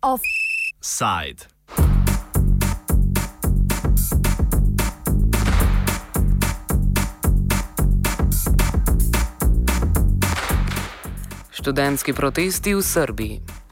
Offside. Študentski protesti v Srbiji.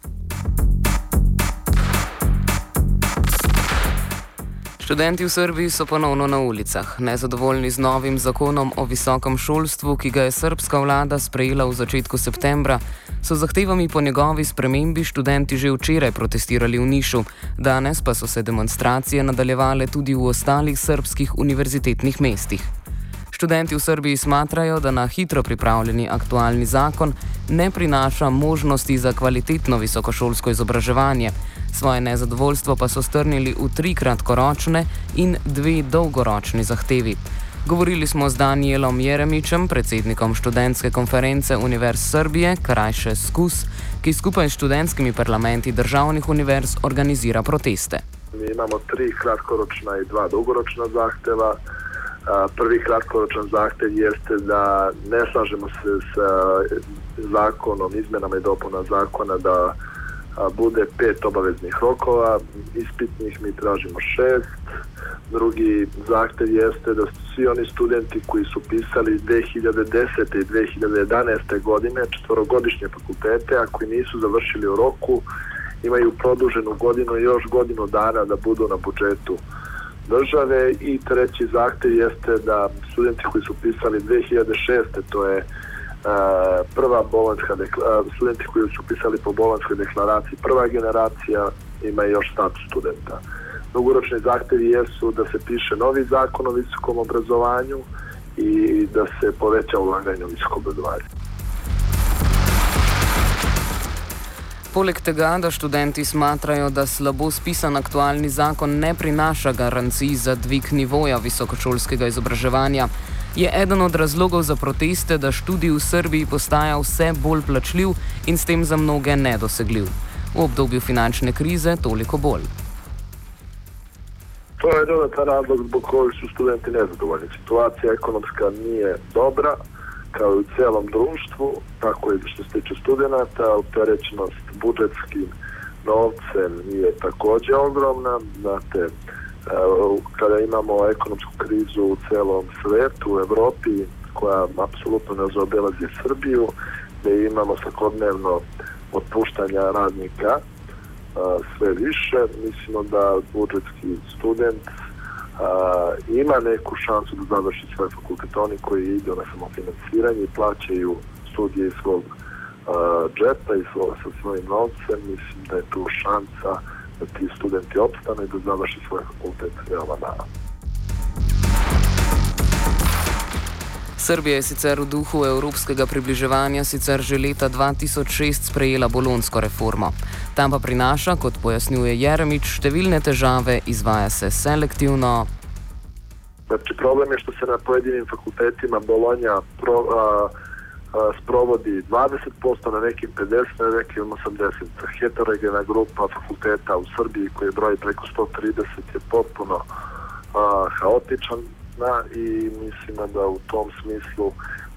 Študenti v Srbiji so ponovno na ulicah, nezadovoljni z novim zakonom o visokem šolstvu, ki ga je srpska vlada sprejela v začetku septembra. So zahtevami po njegovi spremembi študenti že včeraj protestirali v Nišu, danes pa so se demonstracije nadaljevale tudi v ostalih srpskih univerzitetnih mestih. Študenti v Srbiji smatrajo, da na hitro pripravljeni aktualni zakon ne prinaša možnosti za kvalitetno visokošolsko izobraževanje. Svoje nezadovoljstvo pa so strnili v tri kratkoročne in dve dolgoročni zahtevi. Govorili smo z Danielom Jeremičem, predsednikom študentske konference Univerz Srbije, krajše SKUS, ki skupaj s študentskimi parlamenti državnih univerz organizira proteste. Mi imamo tri kratkoročna in dva dolgoročna zahteva. Prvi kratkoročan zahtev jeste da ne slažemo se s zakonom, izmenama i dopuna zakona da bude pet obaveznih rokova, ispitnih mi tražimo šest. Drugi zahtev jeste da svi oni studenti koji su pisali 2010. i 2011. godine četvorogodišnje fakultete, a koji nisu završili u roku, imaju produženu godinu još godinu dana da budu na budžetu države i treći zahtev jeste da studenti koji su pisali 2006. to je prva bolonska studenti koji su pisali po bolonskoj deklaraciji prva generacija ima još status studenta. Dugoročni zahtevi jesu da se piše novi zakon o visokom obrazovanju i da se poveća ulaganje u visoko obrazovanje. Poleg tega, da študenti smatrajo, da slabo spisan aktualni zakon ne prinaša garancij za dvig nivoja visokošolskega izobraževanja, je eden od razlogov za proteste, da študij v Srbiji postaja vse bolj plačljiv in s tem za mnoge nedosegljiv. V obdobju finančne krize toliko bolj. To je dodatan razlog zbog kojeg su studenti nezadovoljni. Situacija ekonomska nije dobra, kao i u cijelom društvu, tako i što se tiče studenta, opterećenost budžetskim novcem je također ogromna. Znate, kada imamo ekonomsku krizu u celom svetu, u Evropi, koja apsolutno ne zaobelazi Srbiju, gdje imamo svakodnevno otpuštanja radnika sve više, mislimo da budžetski student a, ima neku šansu da završi svoj fakultet. Oni koji idu na samofinansiranje i plaćaju studije iz svog a, džepa i svog, sa svojim novcem, mislim da je tu šansa da ti studenti opstanu i da završi svoj fakultet veoma malo. Srbija je sicer v duhu evropskega približevanja sicer že leta 2006 sprejela bolonsko reformo. Tam pa prinaša, kot pojasnjuje Jeremič, številne težave, izvaja se selektivno. Znači, problem je što se na pojedinim fakultetima Bolonja pro, a, a, sprovodi 20%, na nekim 50%, na nekim 80%. Heterogena grupa fakulteta u Srbiji koji broji preko 130 je potpuno a, haotičan na i mislimo da u tom smislu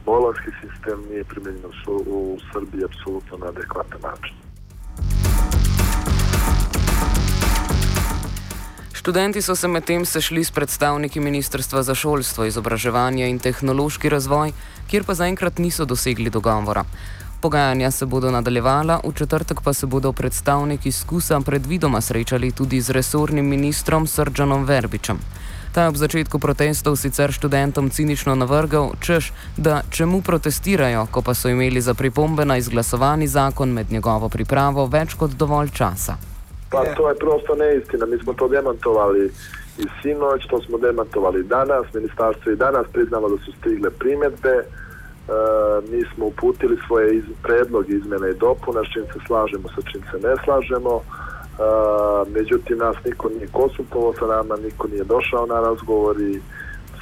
bolonski sistem nije primjenjen u Srbiji apsolutno na adekvatan način. Študenti so se medtem sešli s predstavniki Ministrstva za šolstvo, izobraževanje in tehnološki razvoj, kjer pa zaenkrat niso dosegli dogovora. Pogajanja se bodo nadaljevala, v četrtek pa se bodo predstavniki skusa predvidoma srečali tudi z resornim ministrom Srdžanom Verbičem. Ta je ob začetku protestov sicer študentom cinično navrgal, češ, da čemu protestirajo, ko pa so imeli za pripombe na izglasovani zakon med njegovo pripravo več kot dovolj časa. Pa to je prosto neistina. Mi smo to demantovali i sinoć, to smo demantovali danas. Ministarstvo i danas priznalo da su stigle primjedbe. E, mi smo uputili svoje iz, predloge izmjene i dopuna, s čim se slažemo, sa čim se ne slažemo. međutim nas niko nije konsultovao sa nama, niko nije došao na razgovor i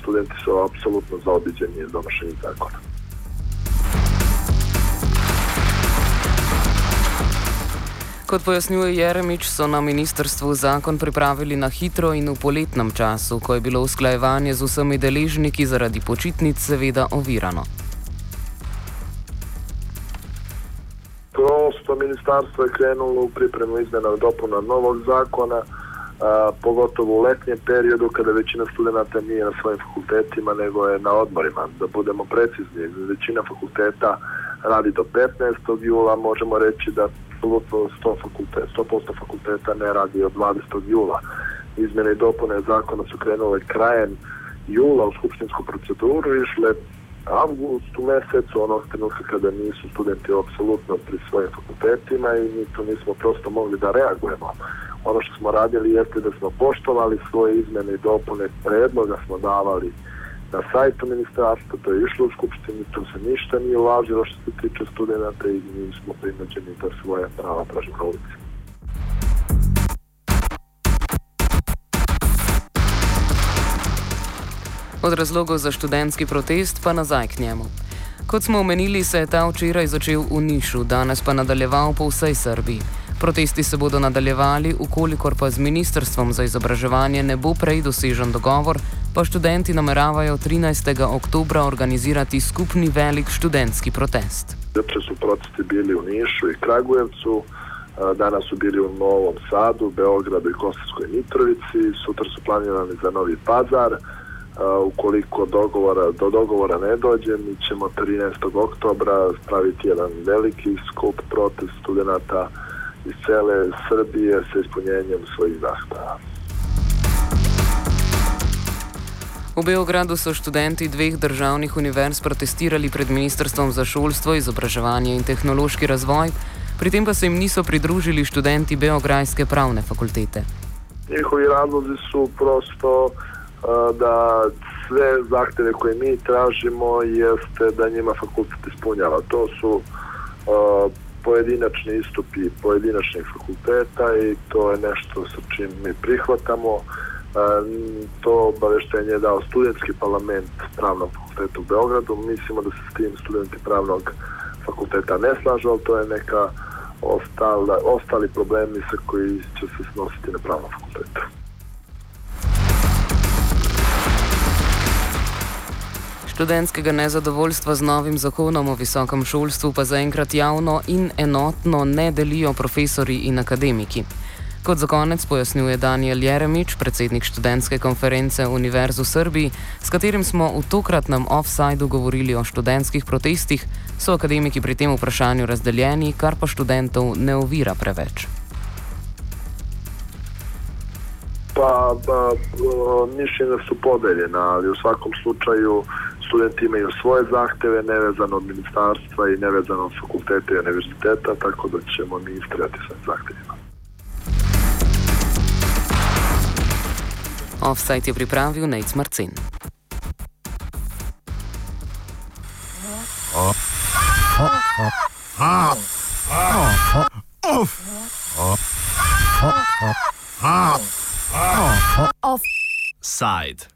studenti su apsolutno zaobiđeni iz donošenja zakona. Kot pojasnjuje Jeremič, so na ministrstvu zakon pripravili na hitro in v poletnem času, ko je bilo usklajevanje z vsemi deležniki zaradi počitnic seveda ovirano. Prosto ministarstvo je krenulo u pripremu izmjena i dopuna novog zakona, a, pogotovo u letnjem periodu kada većina studenta nije na svojim fakultetima nego je na odmorima. Da budemo precizni, većina fakulteta radi do 15. jula, možemo reći da apsolutno 100%, fakultet, 100 fakulteta ne radi od 20. jula. Izmjene i dopune zakona su krenule krajem jula u skupštinsku proceduru, išle avgustu mesecu, onog trenutka kada nisu studenti apsolutno pri svojim fakultetima i mi to nismo prosto mogli da reagujemo. Ono što smo radili jeste da smo poštovali svoje izmene i dopune predloga smo davali na sajtu ministarstva, to je išlo u skupštini, to se ništa nije ulažilo što se tiče studenta i mi smo primeđeni da svoje prava tražimo na ulici. Od razlogov za študentski protest pa nazaj k njemu. Kot smo omenili, se je ta včeraj začel v Nišu, danes pa nadaljeval po vsej Srbiji. Protesti se bodo nadaljevali, ukolikor pa z Ministrstvom za izobraževanje ne bo prej dosežen dogovor, pa študenti nameravajo 13. oktobra organizirati skupni velik študentski protest. Juče su protesti bili u Nišu i Kragujevcu, danas su bili u Novom Sadu, Beogradu i Kosovskoj Mitrovici, sutra su planirani za Novi Pazar. Ukoliko dogovora, do dogovora ne dođe, mi ćemo 13. oktobra spraviti jedan veliki skup protest studenta iz cele Srbije sa ispunjenjem svojih zahteva. V Beogradu so študenti dveh državnih univerz protestirali pred Ministrstvom za šolstvo, izobraževanje in tehnološki razvoj, pri tem pa se jim niso pridružili študenti Beograjske pravne fakultete. Njihovi razlozi su prosto uh, da sve zahteve koje mi tražimo jeste da njima fakultet ispunjava. To su uh, pojedinačni istupi pojedinačnih fakulteta i to je nešto sa čim mi prihvatamo. To obaveštenje je dao studentski parlament pravnog fakulteta u Beogradu. Mislimo da se s tim studenti pravnog fakulteta ne slažu, ali to je neka ostala, ostali problemi sa koji će se snositi na pravnom fakultetu. Študentskega nezadovoljstva z novim zakonom o visokem šolstvu pa zaenkrat javno in enotno ne delijo profesori in akademiki. Kot za konec pojasnjuje Daniel Jeremič, predsednik študentske konference Univerze v Srbiji, s katerim smo v tokratnem offsajdu govorili o študentskih protestih, so akademiki pri tem vprašanju razdeljeni, kar pa študentov ne ovira preveč. Pa, pa mišljenja su podeljena, ali u svakom slučaju studenti imaju svoje zahteve nevezano od ministarstva i nevezano od fakulteta i univerziteta, tako da ćemo mi istrajati svojim zahtevima. Offsite je pripravil Nec Marcin. Offside.